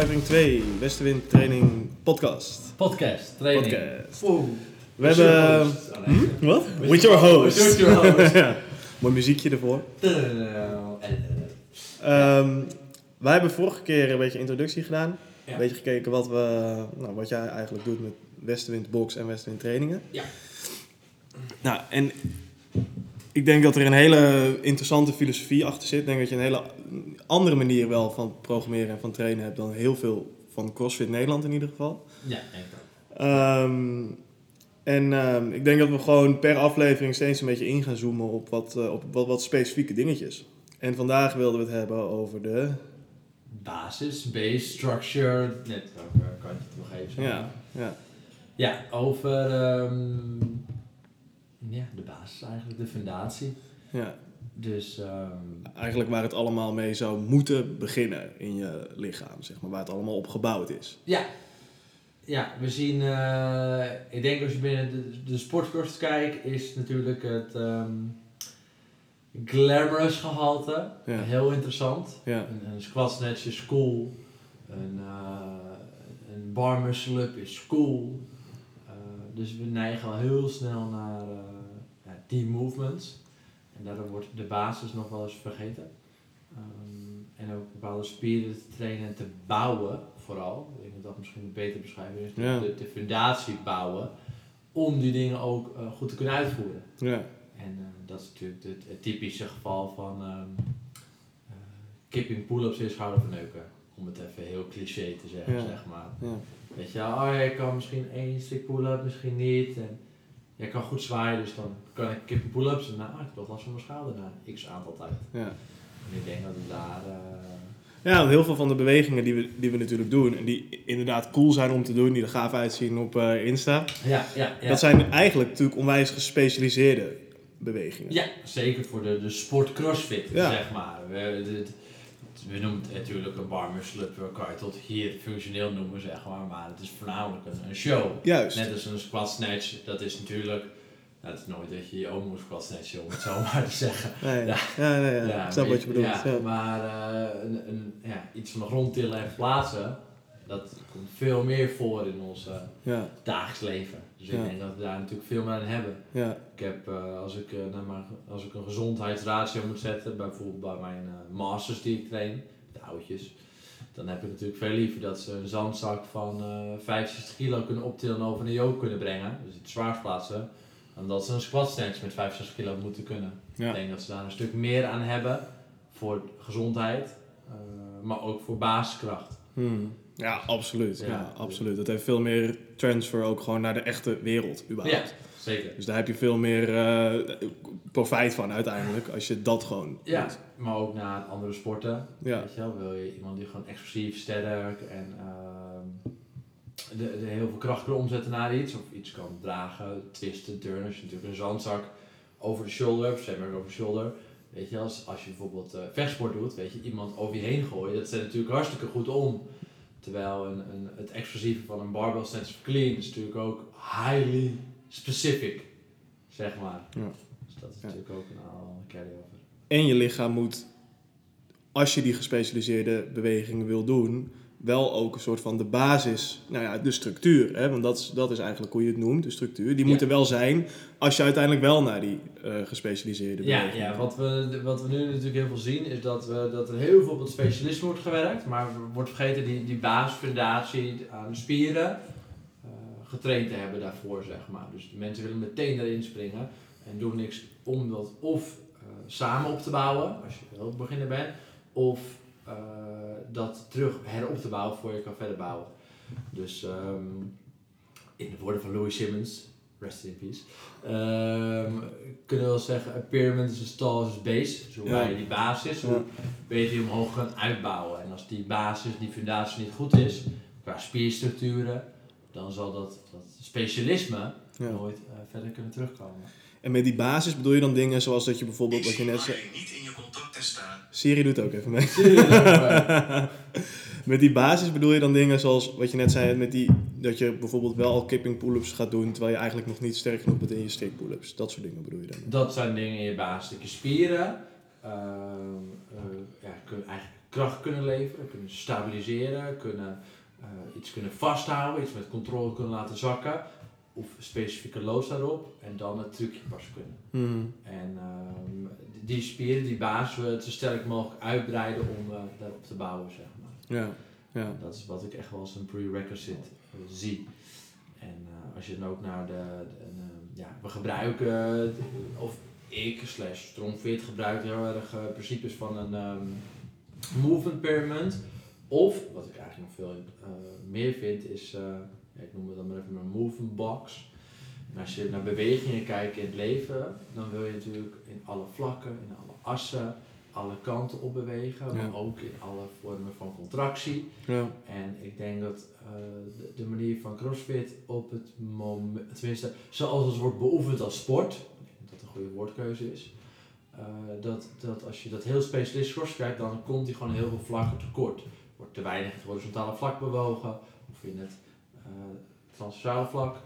aflevering 2, Westenwind Training Podcast. Podcast, training. Podcast. Wow. We hebben... Hm? Wat? With your host. With your host. ja. Mooi muziekje ervoor. Ehm, wij hebben vorige keer een beetje introductie gedaan. Ja. Een beetje gekeken wat, we, nou, wat jij eigenlijk doet met Westenwind Box en Westenwind Trainingen. Ja. Nou, en ik denk dat er een hele interessante filosofie achter zit. Ik denk dat je een hele andere manier wel van programmeren en van trainen hebt dan heel veel van CrossFit Nederland in ieder geval. Ja, denk. Ehm, en ehm, ik denk dat we gewoon per aflevering steeds een beetje in gaan zoomen op wat, eh, op wat, wat specifieke dingetjes. En vandaag wilden we het hebben over de. Basis, base, structure. Net over kan je het nog even zeggen. Ja, ja, Ja, over ehm, ja, de basis eigenlijk, de fundatie. ja. Dus ehm, Eigenlijk waar het allemaal mee zou moeten beginnen in je lichaam, zeg maar. Waar het allemaal op gebouwd is. ja. Ja, we zien, eh, ik denk als je binnen de, de kijkt, is natuurlijk het ehm, glamorous gehalte Ja. heel interessant. Ja, Een, een squat snatch is cool. Een, uh, een bar muscle up is cool. Uh, dus we neigen al heel snel naar team movements. En daardoor wordt de basis nog wel eens vergeten. Um, en ook bepaalde spieren te trainen en te bouwen, vooral. Ik denk dat dat misschien een betere beschrijving is. Ja. De, de fundatie bouwen. Om die dingen ook uh, goed te kunnen uitvoeren. ja, En uh, dat is natuurlijk het, het typische geval van um, uh, kipping pull-ups in schouderverneuken. Om het even heel cliché te zeggen, Ja. zeg maar. ja. Weet je, oh, je kan misschien één stick pull-up, misschien niet. En jij kan goed zwaaien, dus dan kan ik kipping pull-ups. En nou, ik heb last van mijn schouder na x aantal tijd. ja. En ik denk dat we daar... uh, Ja, want heel veel van de bewegingen die we, die we natuurlijk doen, en die inderdaad cool zijn om te doen, die er gaaf uitzien op eh, Insta, ja, ja, ja. dat zijn eigenlijk natuurlijk onwijs gespecialiseerde bewegingen. Ja, zeker voor de, de sport crossfit, Ja. zeg maar. We, de- de- we noemen het natuurlijk een bar muscle up, kan je tot hier functioneel noemen, zeg maar. Maar het is voornamelijk een, een show. Juist. Net als een squat snatch, dat is natuurlijk... nou, het is nooit dat je je oom moet squat snatchen, om het zo maar te zeggen. Nee, ja. Ja. Ja, nee, ja. ik snap maar wat je bedoelt. Ja, Ja. Maar eh, een, een, ja, iets van de grond tillen en verplaatsen, dat komt veel meer voor in ons eh, Ja, dagelijks leven. Dus ik Ja. denk dat we daar natuurlijk veel meer aan hebben. ja, Ik heb, eh, als, ik, naar mijn, als ik een gezondheidsratio moet zetten, bijvoorbeeld bij mijn masters die ik train, de oudjes, dan heb ik natuurlijk veel liever dat ze een zandzak van eh 65 kilo kunnen optillen en over een yoke kunnen brengen, dus het zwaarst plaatsen, dan dat ze een squat snatch met 65 kilo moeten kunnen. Ik denk dat ze daar een stuk meer aan hebben voor gezondheid, maar ook voor basiskracht. Hmm. Ja, absoluut. Ja, Ja. absoluut. Dat heeft veel meer transfer ook gewoon naar de echte wereld überhaupt. Ja, zeker. Dus daar heb je veel meer eh, profijt van uiteindelijk als je dat gewoon Ja, doet. maar ook naar andere sporten. Ja. Weet je wel, wil je iemand die gewoon explosief, sterk en ehm, de, de heel veel kracht kan omzetten naar iets, of iets kan dragen, twisten, turnen, als je natuurlijk een zandzak over de shoulder, maar over de shoulder, weet je, als, als je bijvoorbeeld eh, vechtsport doet, weet je, iemand over je heen gooien, dat zet natuurlijk hartstikke goed om. Terwijl een, een, het explosieve van een barbell of clean is natuurlijk ook highly specific, zeg maar. Ja. Dus dat is Ja. natuurlijk ook een al carry-over. En je lichaam moet, als je die gespecialiseerde bewegingen wil doen, wel ook een soort van de basis, nou ja, de structuur. Hè? Want dat is, dat is eigenlijk hoe je het noemt, de structuur. Die Ja. moet er wel zijn als je uiteindelijk wel naar die eh, gespecialiseerde Ja, ja gaat. wat, we, wat we nu natuurlijk heel veel zien is dat, we, dat er heel veel op het specialisme wordt gewerkt, maar wordt vergeten die, die basisfundatie aan de spieren eh, getraind te hebben daarvoor, zeg maar. Dus de mensen willen meteen erin springen en doen niks om dat of eh, samen op te bouwen, als je heel beginner bent, of eh, dat terug herop te bouwen voor je kan verder bouwen. Dus ehm, in de woorden van Louis Simmons, rest in peace, ehm, kunnen we wel zeggen, a pyramid is as tall as its base. Dus hoe Ja. wij die basis, hoe beter je omhoog kan uitbouwen. En als die basis, die fundatie niet goed is, qua spierstructuren, dan zal dat, dat specialisme Ja. nooit eh, verder kunnen terugkomen. En met die basis bedoel je dan dingen zoals dat je bijvoorbeeld, wat je net zei... niet in je contacten staan. Siri doet ook even mee. Met die basis bedoel je dan dingen zoals wat je net zei, met die, dat je bijvoorbeeld wel al kipping pull-ups gaat doen, terwijl je eigenlijk nog niet sterk genoeg bent in je stick pull-ups. Dat soort dingen bedoel je dan? Dat zijn dingen in je basis. Je spieren, ehm, eh, ja, kun, eigenlijk kracht kunnen leveren, kunnen stabiliseren, kunnen eh, iets kunnen vasthouden, iets met controle kunnen laten zakken. Of specifieke loads daarop en dan het trucje pas kunnen. Mhm. En ehm, die spieren, die basis, we het zo sterk mogelijk uitbreiden om eh, daarop te bouwen, zeg maar. Ja, ja. Dat is wat ik echt wel als een prerequisite eh, zie. En eh, als je dan ook naar de, de- een, eh, ja, we gebruiken, eh, of ik slash Strongfit gebruikt heel erg eh, principes van een ehm, movement pyramid. Of, wat ik eigenlijk nog veel eh, meer vind, is, eh, ik noem het dan maar even een movement box. En als je naar bewegingen kijkt in het leven, dan wil je natuurlijk in alle vlakken, in alle assen, alle kanten op bewegen, Ja. maar ook in alle vormen van contractie. ja. En ik denk dat eh, de, de manier van CrossFit op het moment, tenminste zoals het wordt beoefend als sport, ik denk dat dat een goede woordkeuze is, eh, dat, dat als je dat heel specialistisch CrossFit kijkt, dan komt die gewoon heel veel vlakken tekort. Wordt te weinig het horizontale vlak bewogen, of in het transversale vlak,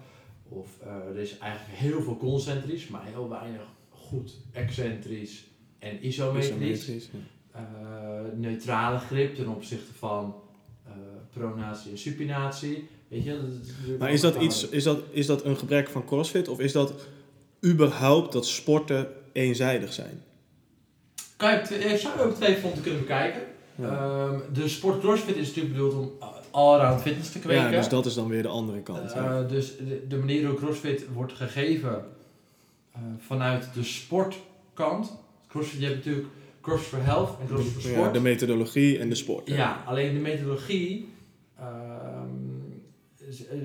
of eh, er is eigenlijk heel veel concentrisch, maar heel weinig goed excentrisch en isometrisch Isometrisch, ja. eh, neutrale grip ten opzichte van eh, pronatie en supinatie. Weet je, dat is natuurlijk Maar is dat, iets, is, dat, is dat een gebrek van CrossFit of is dat überhaupt dat sporten eenzijdig zijn? Kan je, op twee- ik zou je op twee fronten kunnen bekijken. Ja. Ehm, de sport CrossFit is natuurlijk bedoeld om uh, all-around fitness te kweken. Ja, dus dat is dan weer de andere kant. ja. Eh, dus de, de manier hoe CrossFit wordt gegeven eh, vanuit de sportkant. CrossFit, je hebt natuurlijk CrossFit for Health en CrossFit for Ja, Sport. de methodologie en de sport. Ja, alleen de methodologie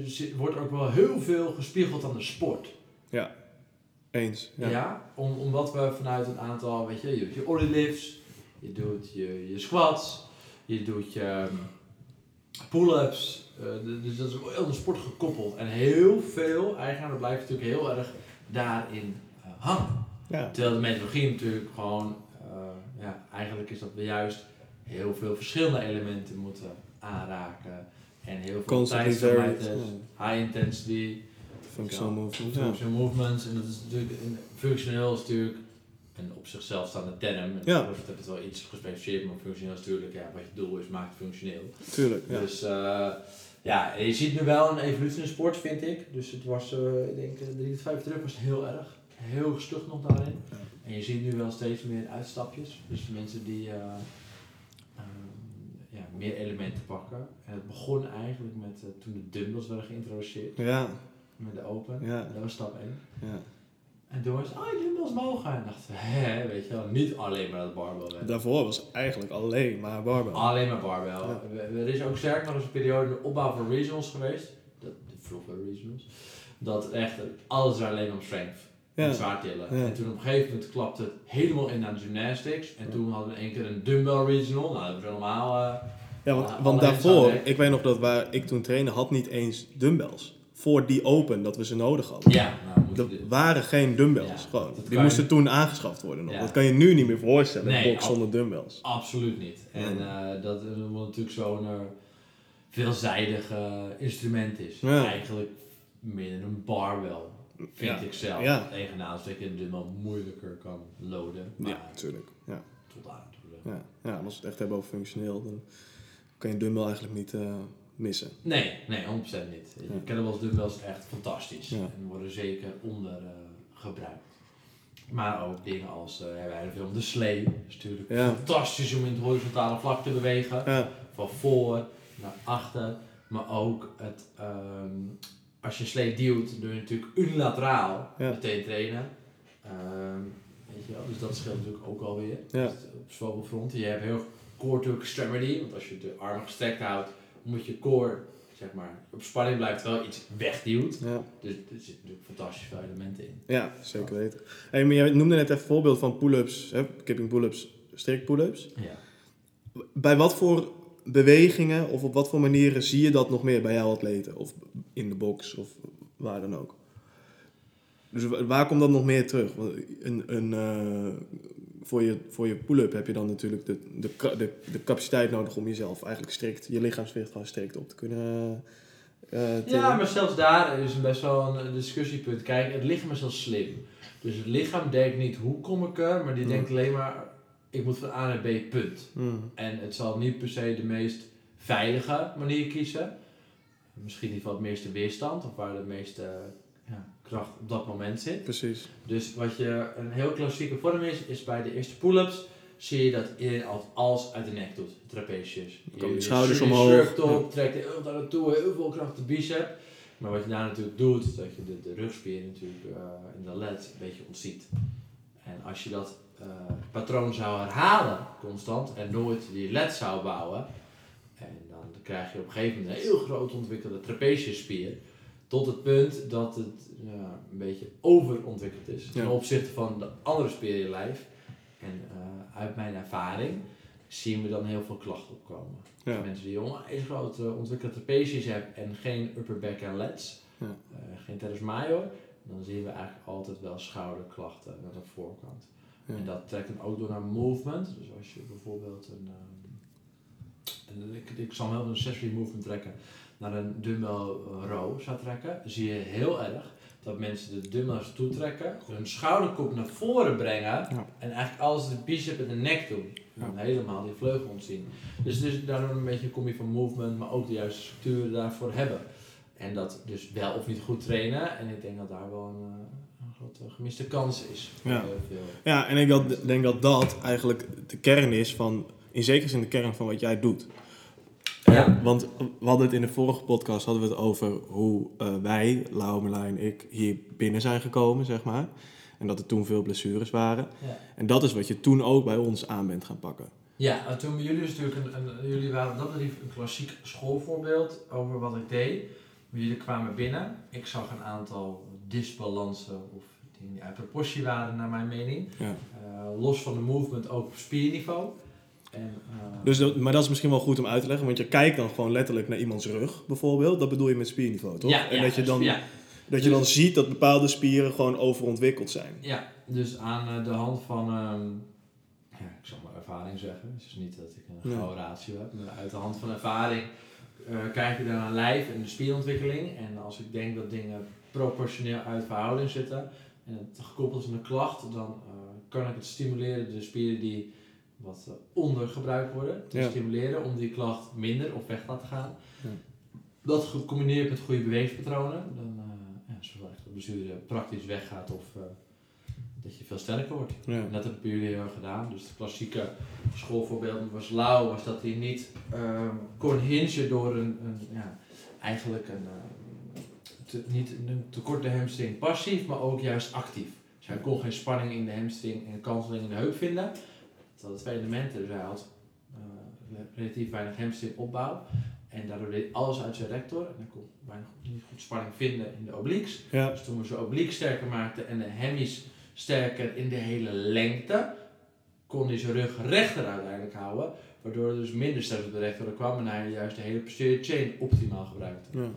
z- wordt ook wel heel veel gespiegeld aan de sport. Eens. Ja. Ja. Om, omdat we vanuit een aantal, weet je, je doet je ollie lifts, je doet je, je squats, je doet je ehm, pull-ups. eh, dus dat is wel heel de sport gekoppeld. En heel veel eigenaren blijven natuurlijk heel erg daarin eh, hangen. Ja. Terwijl de methodologie natuurlijk gewoon, eh, ja, eigenlijk is dat we juist heel veel verschillende elementen moeten aanraken. En heel veel is. ja. High intensity, Functional movement. Movements. En dat is natuurlijk, in- functioneel is natuurlijk een op zichzelf staande term. En Ja. Heeft het wel iets gespecificeerd, maar functioneel is natuurlijk, ja, wat je doel is, maakt het functioneel. Tuurlijk. Ja. Dus eh, ja, je ziet nu wel een evolutie in de sport, vind ik. Dus het was, eh, ik denk, eh, drie tot vijf terug was het heel erg. Heel gestug nog daarin. Ja. En je ziet nu wel steeds meer uitstapjes. Dus mensen die eh, ehm, ja, meer elementen pakken. En het begon eigenlijk met toen de dumbbells werden geïntroduceerd. Ja. Met de open. Ja. Dat was stap 1. ja. En toen was het, oh, dumbbells mogen. En dachten we, hè, weet je wel, niet alleen maar dat barbell. werk. Daarvoor was eigenlijk alleen maar barbell. Alleen maar barbell. Ja. We- Er is ook sterk nog eens een periode de opbouw van regionals geweest. Dat, de vroege regionals. Dat echt alles alleen om strength. Ja. En zwaar tillen. Ja. En toen op een gegeven moment klapte het helemaal in naar de gymnastics. En toen hadden we één keer een dumbbell regional. Nou, dat we allemaal... eh, Ja, want, want daarvoor, ik weet nog dat waar ik toen trainde, had niet eens dumbbells. Voor die open, dat we ze nodig hadden. ja, nou Er waren geen dumbbells, gewoon. Die moesten je- toen aangeschaft worden nog. Dat kan je nu niet meer voorstellen, Nee, een box zonder dumbbells. Absoluut niet. En eh, dat het natuurlijk zo'n eh, veelzijdig instrument is. Eigenlijk meer een barbell, vind Ja. ik zelf. Ja. Is dat je een dumbbell moeilijker kan loaden. Maar Ja, natuurlijk. Ja. tot aan. Ja. ja, en als we het echt hebben over functioneel, dan kan je een dumbbell eigenlijk niet eh, missen. Nee, nee, 100% niet. Ja. Kettlebells dumbbells echt fantastisch. Ja. En worden zeker onder eh, gebruikt. Maar ook dingen als, eh ja, wij hebben film De Slee. Dat is natuurlijk Ja. fantastisch om in het horizontale vlak te bewegen. Ja, van voor naar achter. Maar ook het, ehm, als je sleet duwt, doe je natuurlijk unilateraal meteen trainen. Ehm, weet je wel, dus dat scheelt natuurlijk ook alweer. Dus op zoveel fronten. Je hebt heel core to extremity, want als je de armen gestrekt houdt, moet je core zeg maar, op spanning blijft je iets wegduwt. ja. Dus er zitten natuurlijk fantastisch veel elementen in. ja zeker weten. Hey, maar jij noemde net even voorbeeld van pull-ups, hè? kipping pull-ups, strict pull-ups. Ja. Bij wat voor bewegingen of op wat voor manieren zie je dat nog meer bij jouw atleten? Of in de box of waar dan ook? Dus wa- waar komt dat nog meer terug? Een, een, eh, voor, je, voor je pull-up heb je dan natuurlijk de, de, de, de capaciteit nodig om jezelf eigenlijk strikt, je lichaamsgewicht gewoon strikt op te kunnen eh tillen. Ja, maar zelfs daar is best wel een discussiepunt. Kijk, het lichaam is heel slim. Dus het lichaam denkt niet hoe kom ik er, maar die Ja. denkt alleen maar ik moet van A naar B, punt. Mm. En het zal niet per se de meest veilige manier kiezen. Misschien niet van het meeste weerstand of waar de meeste ja, kracht op dat moment zit. Precies. Dus wat je een heel klassieke vorm is, is bij de eerste pull-ups zie je dat iedereen altijd alles uit de nek doet. Trapesius. Komen de schouders je omhoog. surft op, trekt heel naar naartoe, heel veel kracht de bicep. Maar wat je daar natuurlijk doet, is dat je de, de rugspier natuurlijk uh, in de led een beetje ontziet. En als je dat uh, patroon zou herhalen constant en nooit die led zou bouwen, en dan krijg je op een gegeven moment een heel groot ontwikkelde trapeziusspier. Tot het punt dat het ja, een beetje overontwikkeld is ten opzichte van de andere spieren in je lijf. En uh, uit mijn ervaring zien we dan heel veel klachten opkomen. Ja. Dus mensen die onwijs grote ontwikkelde trapezius hebben en geen upper back en lats, Ja. uh, geen teres major, dan zien we eigenlijk altijd wel schouderklachten aan de voorkant. Ja. En dat trekt dan ook door naar movement. Dus als je bijvoorbeeld een, een ik, ik zal wel een accessory movement trekken, naar een dumbbell row zou trekken, zie je heel erg dat mensen de dumbbells toetrekken, hun schouderkop naar voren brengen Ja. en eigenlijk alles de bicep en de nek doen. Helemaal die vleugel ontzien. Dus is daardoor een beetje een combi van movement, maar ook de juiste structuren daarvoor hebben. En dat dus wel of niet goed trainen. En ik denk dat daar wel een, uh, een grote gemiste kans is. Ja. Ja, en ik dat, denk dat dat eigenlijk de kern is van, in zekere zin de kern van wat jij doet. Ja. Want we hadden het in de vorige podcast hadden we het over hoe eh, wij, Lau, Merlijn en ik, hier binnen zijn gekomen, zeg maar. En dat er toen veel blessures waren. Ja. En dat is wat je toen ook bij ons aan bent gaan pakken. Ja, en toen bij jullie is natuurlijk een, een- jullie waren dat een klassiek schoolvoorbeeld over wat ik deed. Jullie kwamen binnen. Ik zag een aantal disbalansen of dingen die uit proportie waren naar mijn mening. Ja. Eh, los van de movement ook op spierniveau. En, eh, Dus dat, maar dat is misschien wel goed om uit te leggen, want je kijkt dan gewoon letterlijk naar iemands rug, bijvoorbeeld. Dat bedoel je met spierniveau, toch? ja, en ja, dat je dan, ja, dat je dan ziet dat bepaalde spieren gewoon overontwikkeld zijn. ja, dus aan eh, de hand van, ja, ik zal maar ervaring zeggen. Het is niet dat ik een gouden ratio heb, maar uit de hand van ervaring eh, kijk je naar een lijf en de spierontwikkeling. En als ik denk dat dingen proportioneel uit verhouding zitten en het gekoppeld is aan een klacht, dan kan ik het stimuleren, de spieren die wat eh, ondergebruikt worden, te Ja. stimuleren om die klacht minder of weg te laten gaan. Ja. Dat gecombineerd met goede bewegingspatronen, dan uh, ja, zorg dat de blessure praktisch weggaat of uh, dat je veel sterker wordt. Ja. En dat heb ik bij jullie heel erg gedaan. Dus het klassieke schoolvoorbeeld was Lau, was dat hij niet um, kon hingen door een, een ja, eigenlijk een, te, niet een tekorte hamstring passief, maar ook juist actief. Dus hij kon geen spanning in de hamstring en kanseling in de heup vinden. Dat hadden twee elementen, dus hij had uh, relatief weinig hamstring opbouw. En daardoor deed alles uit zijn rector. En hij kon weinig, niet goed spanning vinden in de obliques. Ja. Dus toen we zijn oblique sterker maakten en de hemis sterker in de hele lengte, kon hij zijn rug rechter uiteindelijk houden. Waardoor er dus minder stress op de rector kwam en hij juist de hele posterior chain optimaal gebruikte. Ja.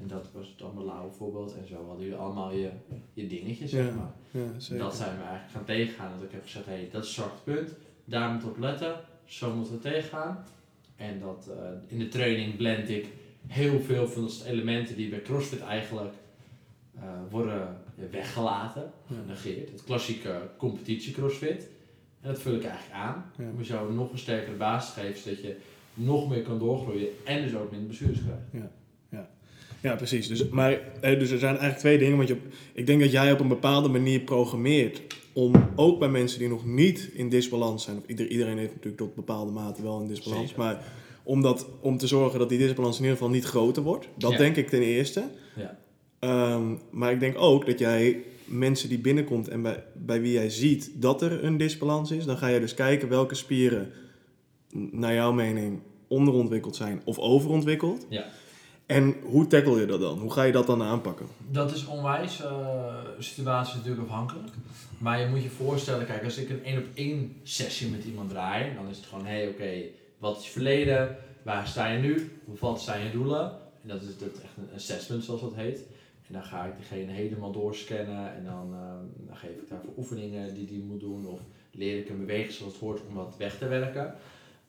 En dat was het allemaal lauwe voorbeeld. En zo hadden jullie allemaal je, je dingetjes, zeg maar. Ja, zeker. Dat zijn we eigenlijk gaan tegengaan. Dat ik heb gezegd, hé, hey, dat is zwak punt. Daar moeten we op letten. Zo moeten we tegengaan. En dat uh, in de training blend ik heel veel van de elementen die bij CrossFit eigenlijk uh, worden weggelaten, genegeerd. Het klassieke competitie CrossFit. En dat vul ik eigenlijk aan. Ja. Om jou nog een sterkere basis te geven, zodat je nog meer kan doorgroeien en dus ook minder blessures krijgt. Ja, precies. Dus, maar, eh, dus er zijn eigenlijk twee dingen. Want je, ik denk dat jij op een bepaalde manier programmeert om ook bij mensen die nog niet in disbalans zijn, of ieder, iedereen heeft natuurlijk tot bepaalde mate wel een disbalans, Zeker. maar om, dat, om te zorgen dat die disbalans in ieder geval niet groter wordt. Dat Ja. denk ik ten eerste. Ja. Ehm, maar ik denk ook dat jij mensen die binnenkomt en bij, bij wie jij ziet dat er een disbalans is, dan ga je dus kijken welke spieren naar jouw mening onderontwikkeld zijn of overontwikkeld. Ja. En hoe tackle je dat dan? Hoe ga je dat dan aanpakken? Dat is onwijs uh, situatie natuurlijk afhankelijk. Maar je moet je voorstellen, kijk, als ik een één op één sessie met iemand draai, dan is het gewoon, hé, hey, oké, wat is je verleden? Waar sta je nu? Wat zijn je doelen? En dat is dat echt een assessment, zoals dat heet. En dan ga ik diegene helemaal doorscannen en dan, uh, dan geef ik daarvoor oefeningen die die moet doen of leer ik hem bewegen zoals het hoort om dat weg te werken.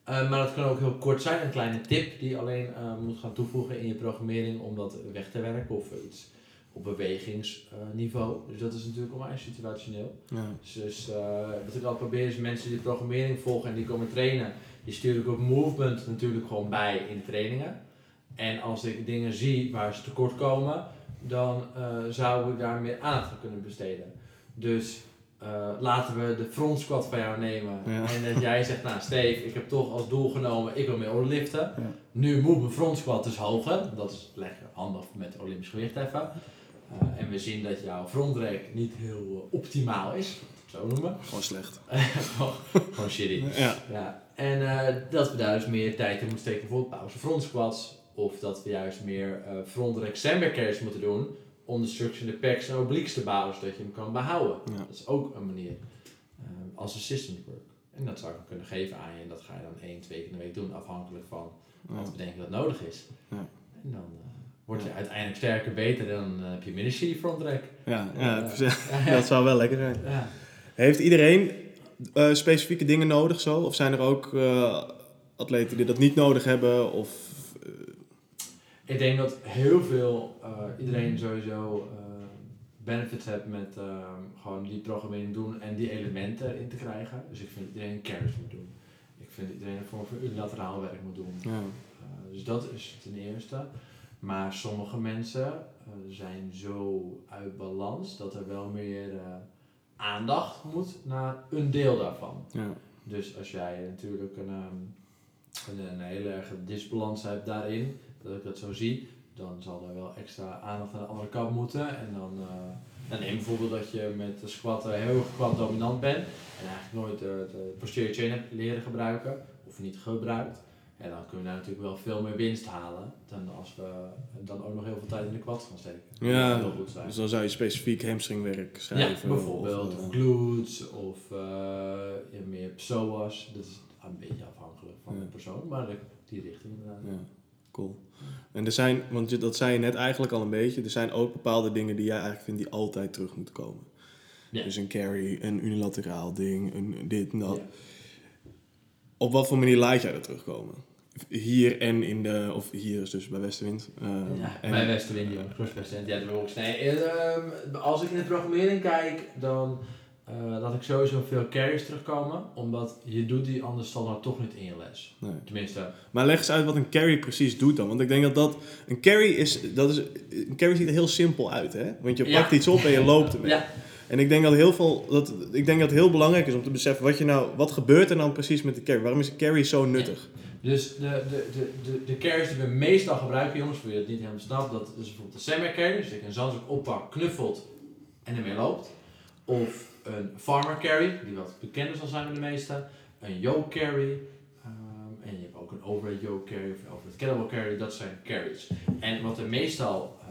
Uh, maar dat kan ook heel kort zijn, een kleine tip die je alleen uh, moet gaan toevoegen in je programmering om dat weg te werken of iets op bewegingsniveau. dus dat is natuurlijk onwijs situationeel. Ja. Dus, eh, wat ik altijd probeer is mensen die programmering volgen en die komen trainen, die stuur ik ook movement natuurlijk gewoon bij in de trainingen. En als ik dingen zie waar ze tekort komen, dan eh, zou ik daar meer aandacht aan kunnen besteden. Dus eh, laten we de front squat van jou nemen. Ja. En dat jij zegt, nou Steve, ik heb toch als doel genomen, ik wil meer liften. Ja. Nu moet mijn front squat dus hoger. Dat is lekker handig met Olympisch gewicht even. Eh, en we zien dat jouw frontrek niet heel eh, optimaal is. Zo noemen. Gewoon slecht. gewoon, gewoon shitty. Ja. Ja. En eh, dat we daar dus meer tijd in moeten steken, bijvoorbeeld pauze front squats. Of dat we juist meer eh frontrek sandbag carries moeten doen. Om de pecs en obliques te bouwen, zodat je hem kan behouden. Ja. Dat is ook een manier. eh, als assistant work. En dat zou ik dan kunnen geven aan je. En dat ga je dan één, twee keer in de week doen, afhankelijk van Ja. wat we denken dat nodig is. Ja. En dan eh, word je uiteindelijk sterker, beter. Dan eh, heb je minder shitty frontrek. Ja, ja, dat zou wel lekker zijn. ja. Heeft iedereen specifieke dingen nodig zo? Of zijn er ook atleten die dat niet nodig hebben? Of, Ik denk dat heel veel, eh, iedereen sowieso eh, benefits heeft met ehm, gewoon die programmering doen en die elementen erin te krijgen. Dus ik vind dat iedereen carries moet doen. Ik vind dat iedereen een vorm van unilateraal werk moet doen. ja. Eh, dus dat is ten eerste. Maar sommige mensen zijn zo uit balans dat er wel meer aandacht moet naar een deel daarvan. Ja. Dus als jij natuurlijk een, ehm, een, een hele erge disbalans hebt daarin, dat ik dat zo zie, dan zal er wel extra aandacht aan de andere kant moeten. En dan, eh, dan neem bijvoorbeeld dat je met de squatten heel erg quad dominant bent en eigenlijk nooit de, de posterior chain hebt leren gebruiken, of niet gebruikt. En dan kunnen we daar natuurlijk wel veel meer winst halen dan als we dan ook nog heel veel tijd in de quad gaan steken. Ja, heel goed zijn. Dus dan zou je specifiek hamstringwerk schrijven. Ja, bijvoorbeeld. Of, eh, glutes of eh, meer psoas. Dat is een beetje afhankelijk van Ja. de persoon, maar die richting inderdaad. ja, cool. En er zijn, want je- dat zei je net eigenlijk al een beetje, er zijn ook bepaalde dingen die jij eigenlijk vindt die altijd terug moeten komen. Ja. Dus een carry, een unilateraal ding, een dit en dat. Ja. Op wat voor manier laat jij dat terugkomen? Hier en in de, of hier is dus bij Westenwind. eh, Ja, en- bij Westerwind, ja, crosspercent. Ja, de box. Nee, ehm, als ik in de programmering kijk, dan eh, laat ik sowieso veel carries terugkomen, omdat je doet die anders standaard toch niet in je les. Nee. Tenminste, Maar leg eens uit wat een carry precies doet dan. Want ik denk dat dat... Een carry is... Dat is een carry ziet er heel simpel uit, hè? Want je Ja. pakt iets op en je loopt ermee. ja, En ik denk dat heel veel... Dat, ik denk dat het heel belangrijk is om te beseffen... Wat, je nou, wat gebeurt er dan precies met de carry? Waarom is een carry zo nuttig? Dus de, de, de, de, de carries die we meestal gebruiken, jongens, voor je het niet helemaal snapt, dat is bijvoorbeeld de semi carry, dus dat je een zandzak oppakt, knuffelt en ermee loopt. Of een farmer carry, die wat bekender zal zijn bij de meesten. Een yoke carry. ehm, en je hebt ook een overhead yoke carry of een overhead kettlebell carry, dat zijn carries. En wat er meestal eh,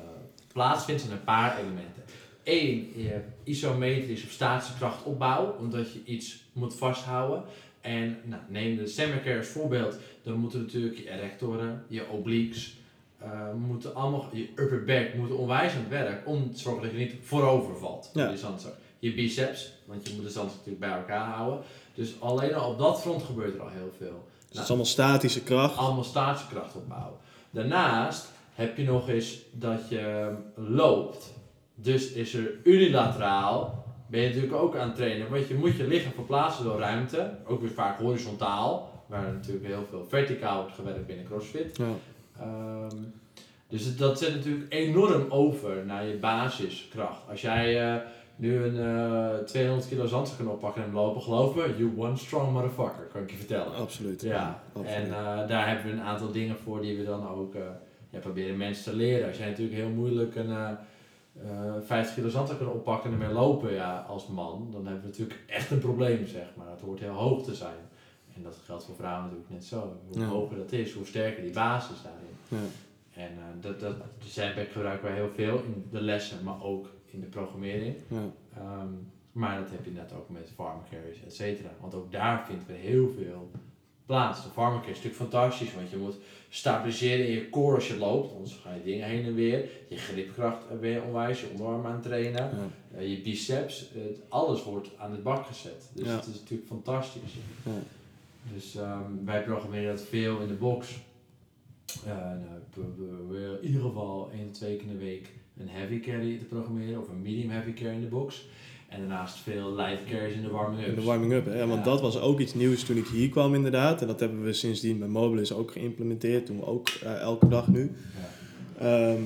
plaatsvindt zijn een paar elementen. Eén, je hebt isometrisch of statische krachtopbouw, omdat je iets moet vasthouden. En nou, neem de semi-carry als voorbeeld, dan moeten natuurlijk je erectoren, je obliques, eh, moeten allemaal, je upper back moeten onwijs aan het werk om te zorgen dat je niet voorover valt. Ja. Zandzak. Je biceps, want je moet de zandzak natuurlijk bij elkaar houden. Dus alleen al op dat front gebeurt er al heel veel. Dus het is allemaal statische kracht. Allemaal statische kracht opbouwen. Daarnaast heb je nog eens dat je loopt. Dus is er unilateraal, ben je natuurlijk ook aan het trainen. Want je moet je lichaam verplaatsen door ruimte. Ook weer vaak horizontaal. Waar natuurlijk heel veel verticaal wordt gewerkt binnen CrossFit. Ja. Ehm, dus dat zet natuurlijk enorm over naar je basiskracht. Als jij eh, nu een eh 200 kilo zandzak kan oppakken en hem lopen, geloof me, you one strong motherfucker, kan ik je vertellen. Absoluut. Ja, Absoluut. en eh, daar hebben we een aantal dingen voor die we dan ook eh, ja, proberen mensen te leren. Als jij natuurlijk heel moeilijk een eh, eh, 50 kilo zandzak kan oppakken en ermee lopen ja, als man, dan hebben we natuurlijk echt een probleem, zeg maar. Het hoort heel hoog te zijn. En dat geldt voor vrouwen natuurlijk net zo. Hoe Ja. hoger dat is, hoe sterker die basis daarin. Ja. En eh, dat, dat, de sandbag gebruiken wij heel veel in de lessen, maar ook in de programmering. Ja. Ehm, maar dat heb je net ook met farm carries, et cetera. Want ook daar vinden we heel veel plaats. De farm carry is natuurlijk fantastisch, want je moet stabiliseren in je core als je loopt. Anders ga je dingen heen en weer. Je gripkracht je onwijs, je onderarm aan het trainen. Ja. Eh, je biceps, het, alles wordt aan de bak gezet. Dus Ja. het is natuurlijk fantastisch. Ja. Dus ehm, wij programmeren dat veel in de box. Eh, nou, in ieder geval één, twee keer in de week een heavy carry te programmeren of een medium heavy carry in de box. En daarnaast veel light carries in de warming In de warming-up, hè? Want Ja. dat was ook iets nieuws toen ik hier kwam inderdaad. En dat hebben we sindsdien bij Mobilis ook geïmplementeerd. Doen we ook eh, elke dag nu. Ehm,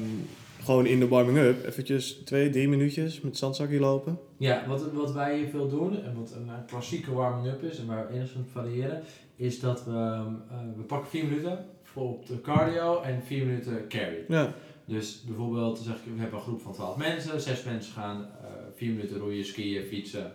gewoon in de warming-up eventjes twee, drie minuutjes met zandzakje lopen. Ja, wat, wat wij hier veel doen en wat een eh, klassieke warming-up is en waar we enigszins variëren, is dat we, ehm, eh, we pakken 4 minuten voor op de cardio en 4 minuten carry. Ja, Dus bijvoorbeeld, zeg ik, we hebben een groep van 12 mensen, 6 mensen gaan 4 minuten roeien, skiën, fietsen,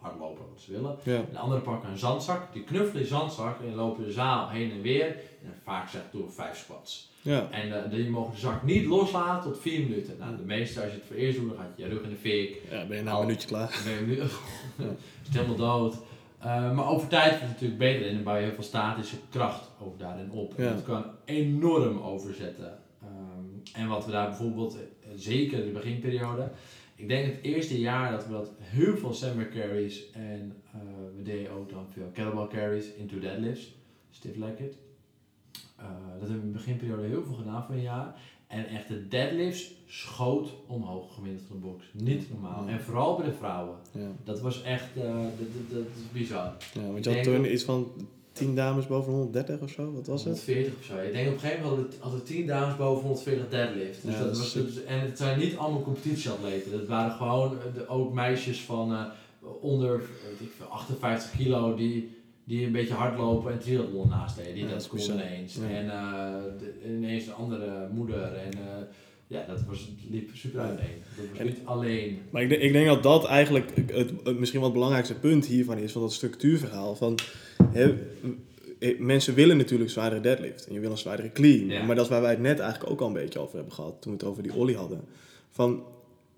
hardlopen, wat ze willen. ja, En de anderen pakken een zandzak, die knuffelen die zandzak en lopen de zaal heen en weer. En vaak zeg ik door 5 squats. ja. En eh, die mogen de zak niet loslaten tot 4 minuten. Nou, de meeste, als je het voor eerst doet, dan gaat je rug in de fik. Ja, ben je na Al- een minuutje klaar. Ben je nu is het helemaal dood. Eh, maar over tijd wordt het natuurlijk beter en dan bouw je heel veel statische kracht ook daarin op. En Ja. dat kan enorm overzetten. En wat we daar bijvoorbeeld, eh, zeker in de beginperiode, ik denk het eerste jaar dat we dat heel veel sandbag carries en eh, we deden ook dan veel kettlebell carries into deadlifts, stiff leg it. Eh, dat hebben we in de beginperiode heel veel gedaan voor een jaar. En echt de deadlifts schoot omhoog gemiddeld van de box. Niet normaal. Ja. En vooral bij de vrouwen. Ja, Dat was echt, dat, dat, dat is bizar. ja want je had toen iets van 10 dames boven 130 of zo, wat was het? 140 of zo. Ik denk op een gegeven moment hadden we, hadden we 10 dames boven 140 deadlift. Dus Ja, dat dat was, dus- en het zijn niet allemaal competitieatleten. Dat waren gewoon eh, de, ook meisjes van eh, onder weet ik veel, 58 kilo die, die een beetje hardlopen en triathlon naast deden. Die Ja, dat konden ineens. Ja. En de- ineens een andere moeder. En ja, dat was, liep super uiteen. Dat was En- niet alleen. Maar ik denk, ik denk dat dat eigenlijk het, het misschien wel het belangrijkste punt hiervan is, van dat structuurverhaal. Van, hè, eh, mensen willen natuurlijk zwaardere deadlift en je wil een zwaardere clean. Ja. Maar dat is waar wij het net eigenlijk ook al een beetje over hebben gehad, toen we het over die ollie hadden. Van,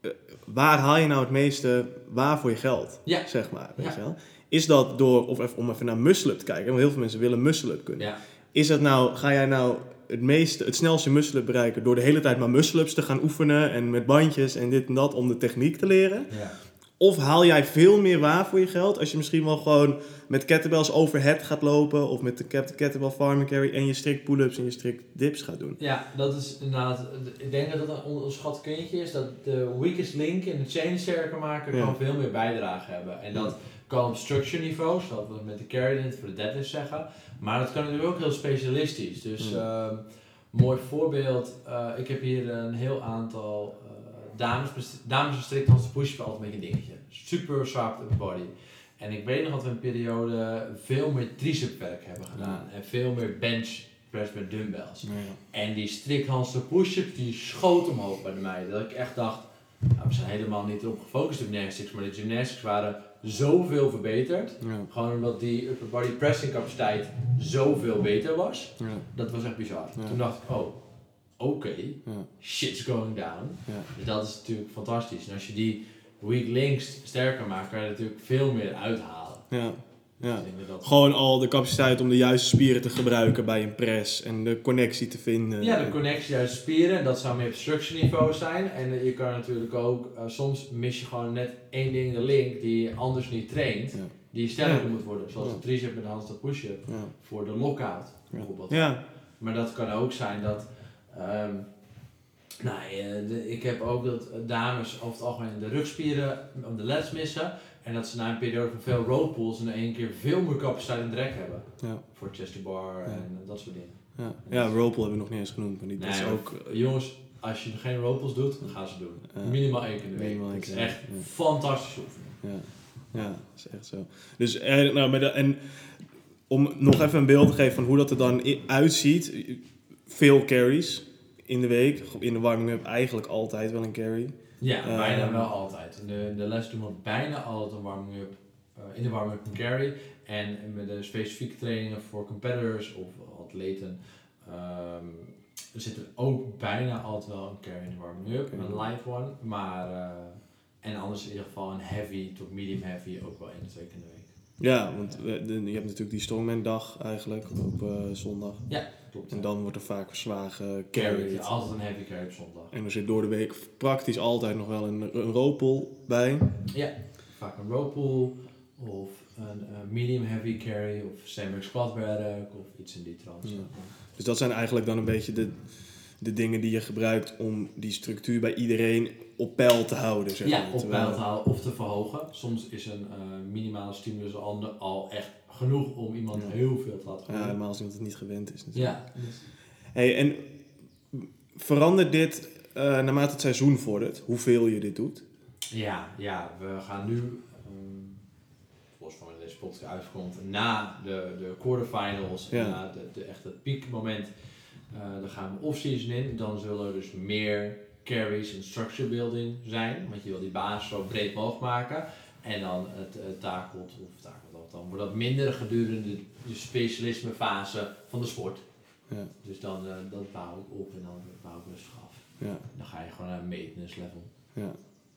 eh, waar haal je nou het meeste waar voor je geld, Ja. zeg maar. Weet je wel? Is dat door, of even, om even naar muscle-up te kijken, want heel veel mensen willen muscle-up kunnen. Ja, Is dat nou, ga jij nou het, meeste, het snelste muscle-up bereiken door de hele tijd maar muscle-ups te gaan oefenen en met bandjes en dit en dat om de techniek te leren? ja. Of haal jij veel meer waar voor je geld als je misschien wel gewoon met kettlebells overhead gaat lopen of met de ket- kettlebell farming carry en je strict pull-ups en je strict dips gaat doen? Ja, dat is inderdaad. Ik denk dat dat een onderschat kindje is. Dat de weakest link in de chain sterker maken Ja. kan veel meer bijdrage hebben. En dat kan op structure niveau, zoals we met de carry net voor de deadlift zeggen. Maar dat kan natuurlijk ook heel specialistisch. Dus ehm, mooi voorbeeld. eh, ik heb hier een heel aantal dames. Dames strikt als push-up altijd een beetje een dingetje. Super zwaar op de body. En ik weet nog dat we een periode veel meer tricep werk hebben gedaan. En veel meer bench press met dumbbells. En die strikhandse push-ups, die schoot omhoog bij de meiden. Dat ik echt dacht, nou, we zijn helemaal niet erop gefocust op gymnastics, maar de gymnastics waren zoveel verbeterd. Ja, Gewoon omdat die upper body pressing capaciteit zoveel beter was. ja, Dat was echt bizar. Toen dacht ik, oh, oké, ja, shit's going down. ja. Dus dat is natuurlijk fantastisch. En als je die weak links sterker maakt, kan je natuurlijk veel meer uithalen. ja, ja. Dus dat Gewoon al de capaciteit om de juiste spieren te gebruiken bij een press en de connectie te vinden. Ja, de connectie uit de spieren, dat zou meer op structure niveau zijn. En eh, je kan natuurlijk ook, eh, soms mis je gewoon net één ding in de link die je anders niet traint, Ja. die sterker moet worden. Zoals de tricep met de handstand push-up voor de lockout bijvoorbeeld. Ja. Maar dat kan ook zijn dat, ehm, nou, de- ik heb ook dat dames over het algemeen de rugspieren om de leds missen. En dat ze na een periode van veel road pulls in één keer veel meer capaciteit en drek hebben. Ja. Voor chest to bar en dat soort dingen. Ja, ja hebben we nog niet eens genoemd, maar die dat is ook... Jongens, als je geen road pulls doet, dan gaan ze doen. Minimaal één keer in de week. Het is echt ja. fantastische oefening. Ja, ja, dat is echt zo. Dus, eh, nou, met de, en om nog even een beeld te geven van hoe dat er dan uitziet. Veel carries in de week. In de warming-up eigenlijk altijd wel een carry. Ja, Eh, bijna wel altijd. In de, de les doen we bijna altijd een warming-up. eh, in de warming-up een carry. En met de specifieke trainingen voor competitors of atleten ehm, zit er ook bijna altijd wel een carry in de warming-up. Een light one. Maar, eh, en anders in ieder geval een heavy tot medium heavy ook wel één of twee keer in de week. Ja, want je hebt natuurlijk die strongman dag eigenlijk op zondag. Klopt. En dan wordt er vaak zwaar carry. gecarried. Altijd een heavy carry op zondag. En er zit door de week praktisch altijd nog wel een, een roopel bij. Ja, vaak een row pull of een eh, medium heavy carry of sandbag squat werk of iets in die trant. Ja. Dus dat zijn eigenlijk dan een beetje de, de dingen die je gebruikt om die structuur bij iedereen op peil te houden. Zeg Ja, maar. op peil te houden of te verhogen. Soms is een eh, minimale stimulus al, al echt genoeg om iemand Ja. heel veel te laten Ja, groeien. helemaal als iemand het niet gewend is. natuurlijk. Ja, dus- Hey, en verandert dit eh, naarmate het seizoen vordert, hoeveel je dit doet? ja, ja, we gaan nu, los van wanneer deze podcast uitkomt, na de, de quarterfinals, Ja. en na de, de echt het piekmoment, eh dan gaan we off-season in. Dan zullen er dus meer carries en structure building zijn, want je wil die basis zo breed mogelijk maken. En dan het uh, takelt, of dan wordt dat minder gedurende de, de specialisme fase van de sport. Ja, Dus dan eh, dat bouw ik op en dan bouw ik rustig af. ja, Dan ga je gewoon naar een maintenance level. ja,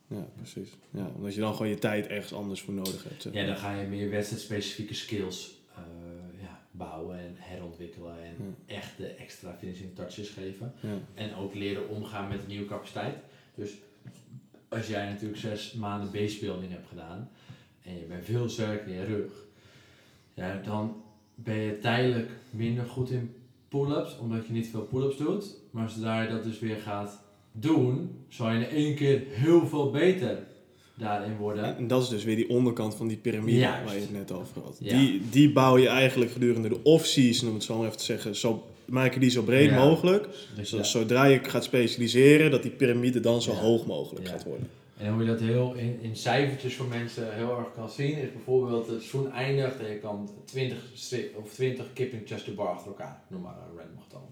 ja precies. Ja, omdat je dan gewoon je tijd ergens anders voor nodig hebt. Ja, dan ga je meer wedstrijdspecifieke skills eh, ja, bouwen en herontwikkelen en echt de extra finishing touches geven. Ja, En ook leren omgaan met nieuwe capaciteit. Dus als jij natuurlijk zes maanden basebuilding hebt gedaan en je bent veel sterker in je rug, ja, dan ben je tijdelijk minder goed in pull-ups, omdat je niet veel pull-ups doet. Maar zodra je dat dus weer gaat doen, zal je in één keer heel veel beter daarin worden. En dat is dus weer die onderkant van die piramide Juist. waar je het net over had. Ja. Die, die bouw je eigenlijk gedurende de off-season, om het zo maar even te zeggen, zo, maak je die zo breed Ja. mogelijk. Dus Zodat ja. zodra je gaat specialiseren, dat die piramide dan zo hoog mogelijk gaat worden. En hoe je dat heel in, in cijfertjes voor mensen heel erg kan zien, is bijvoorbeeld het seizoen eindigt en je kan 20, stri- of 20 kipping chest to bar achter elkaar, noem maar een random getal.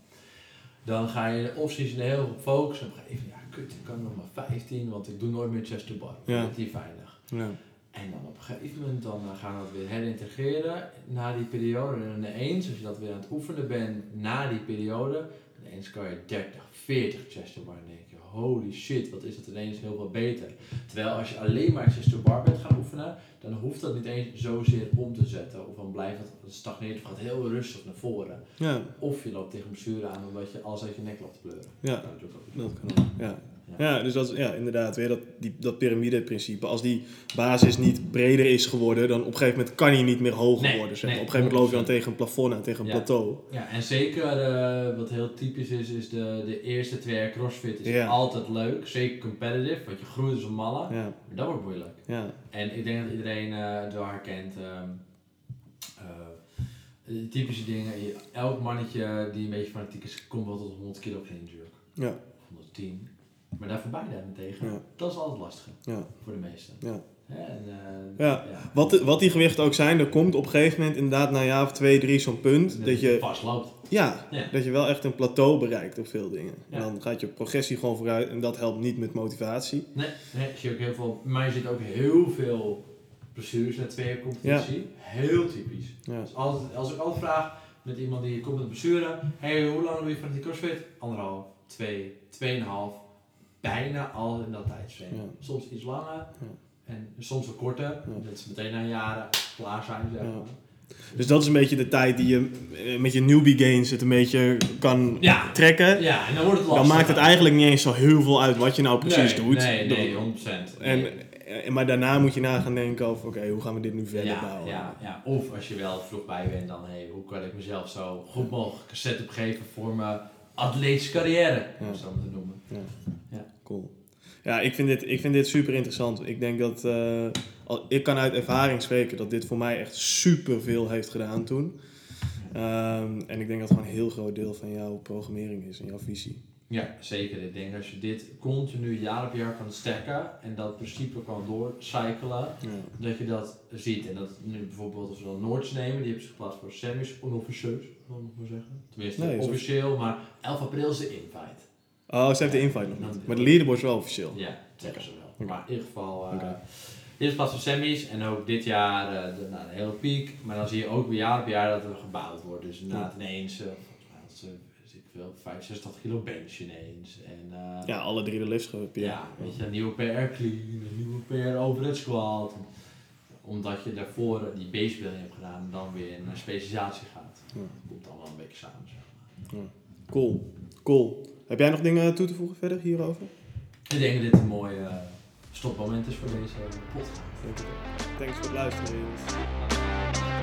Dan ga je de offseason heel op focussen en een gegeven moment, ja kut, ik kan nog maar 15, want ik doe nooit meer chest to bar. Ja. Dat is die veilig. Ja. En dan op een gegeven moment dan eh, gaan we dat weer herintegreren na die periode. En ineens, als je dat weer aan het oefenen bent na die periode, ineens kan je 30, 40 chest to bar en dan denk je, holy shit, wat is dat ineens heel veel beter. Terwijl als je alleen maar to bar bent gaan oefenen, dan hoeft dat niet eens zozeer om te zetten. Of dan blijft het, het stagneert of gaat heel rustig naar voren. Ja, Of je loopt tegen blessure aan omdat je alles uit je nek loopt te pleuren. ja, Dat kan dat. Ja. Ja, dus dat is ja, inderdaad weer dat, die, dat piramide-principe. Als die basis niet breder is geworden, dan op een gegeven moment kan hij niet meer hoger Nee, worden. Zeg maar. nee, op een gegeven moment loop je dan 100%. tegen een plafond aan, tegen een Ja. plateau. Ja, en zeker eh, wat heel typisch is, is de, de eerste twee jaar crossfit is Ja. altijd leuk. Zeker competitive, want je groeit als een malle. Ja, Maar dat wordt moeilijk. ja, En ik denk dat iedereen eh het wel herkent. ehm, eh, typische dingen. Elk mannetje die een beetje fanatiek is, komt wel tot 100 kilo clean jerk. ja, 110. Maar daar voorbij daarentegen, Ja. dat is altijd lastig ja. voor de meesten. ja. Hè, En, eh, Ja. Wat, wat die gewichten ook zijn, er komt op een gegeven moment inderdaad na een jaar of twee, drie zo'n punt dat je, vast loopt. ja, Ja. dat je wel echt een plateau bereikt op veel dingen. En dan gaat je progressie gewoon vooruit en dat helpt niet met motivatie. Nee, nee, zie je ook heel veel. Maar je ziet ook heel veel blessures na twee jaar competitie. Heel typisch. Ja, Dus altijd, als ik altijd vraag met iemand die komt met een blessure, hey, hoe lang doe je van die crossfit? Anderhalf, twee, tweeënhalf, bijna al in dat tijdsframe. Ja. Soms iets langer Ja. en soms wat korter. Dat ze meteen na jaren klaar zijn, zeg Ja. maar. Dus dat is een beetje de tijd die je eh, met je newbie gains het een beetje kan Ja. trekken. Ja, en dan wordt het lastig. Dan maakt het eigenlijk niet eens zo heel veel uit wat je nou precies nee, doet. Nee, nee, 100%. En, en, maar daarna moet je na gaan denken over, oké, hoe gaan we dit nu verder ja, bouwen? Ja, ja, of als je wel vroeg bij bent, dan hey, hoe kan ik mezelf zo goed mogelijk een setup geven voor mijn atletische carrière, om Ja. het zo maar te noemen. Cool. Ja, ik vind dit, ik vind dit super interessant. Ik denk dat, eh, al, ik kan uit ervaring spreken dat dit voor mij echt super veel heeft gedaan toen. Ehm, en ik denk dat het gewoon een heel groot deel van jouw programmering is en jouw visie. Ja, zeker. Ik denk als je dit continu jaar op jaar kan stacken en dat principe kan doorcyclen, Ja. dat je dat ziet. En dat nu bijvoorbeeld als we dan Noords nemen, die hebben zich geplaatst voor semis onofficieus, zal ik maar zeggen. Tenminste, Nee, officieel, maar 11 april is de invite. Oh, ze heeft de invite nog niet. Maar de leaderboard is wel officieel. Ja, zeggen ze wel. Maar in ieder geval, eh dit is pas voor semis en ook dit jaar eh, de, nou, een hele piek. Maar dan zie je ook weer jaar op jaar dat er gebouwd wordt. Dus inderdaad ineens, eh, volgens mij ik veel, 65 kilo bench ineens. En, Ja, alle drie de lifts je. ja, weet je, een nieuwe PR clean, een nieuwe PR overhead squat. Omdat je daarvoor die basebuilding hebt gedaan en dan weer naar specialisatie gaat. Ja. Dat komt allemaal een beetje samen, zeg maar. Cool. Cool. Heb jij nog dingen toe te voegen verder hierover? Ik denk dat dit een mooi eh, stopmoment is voor deze podcast. Thanks voor het luisteren.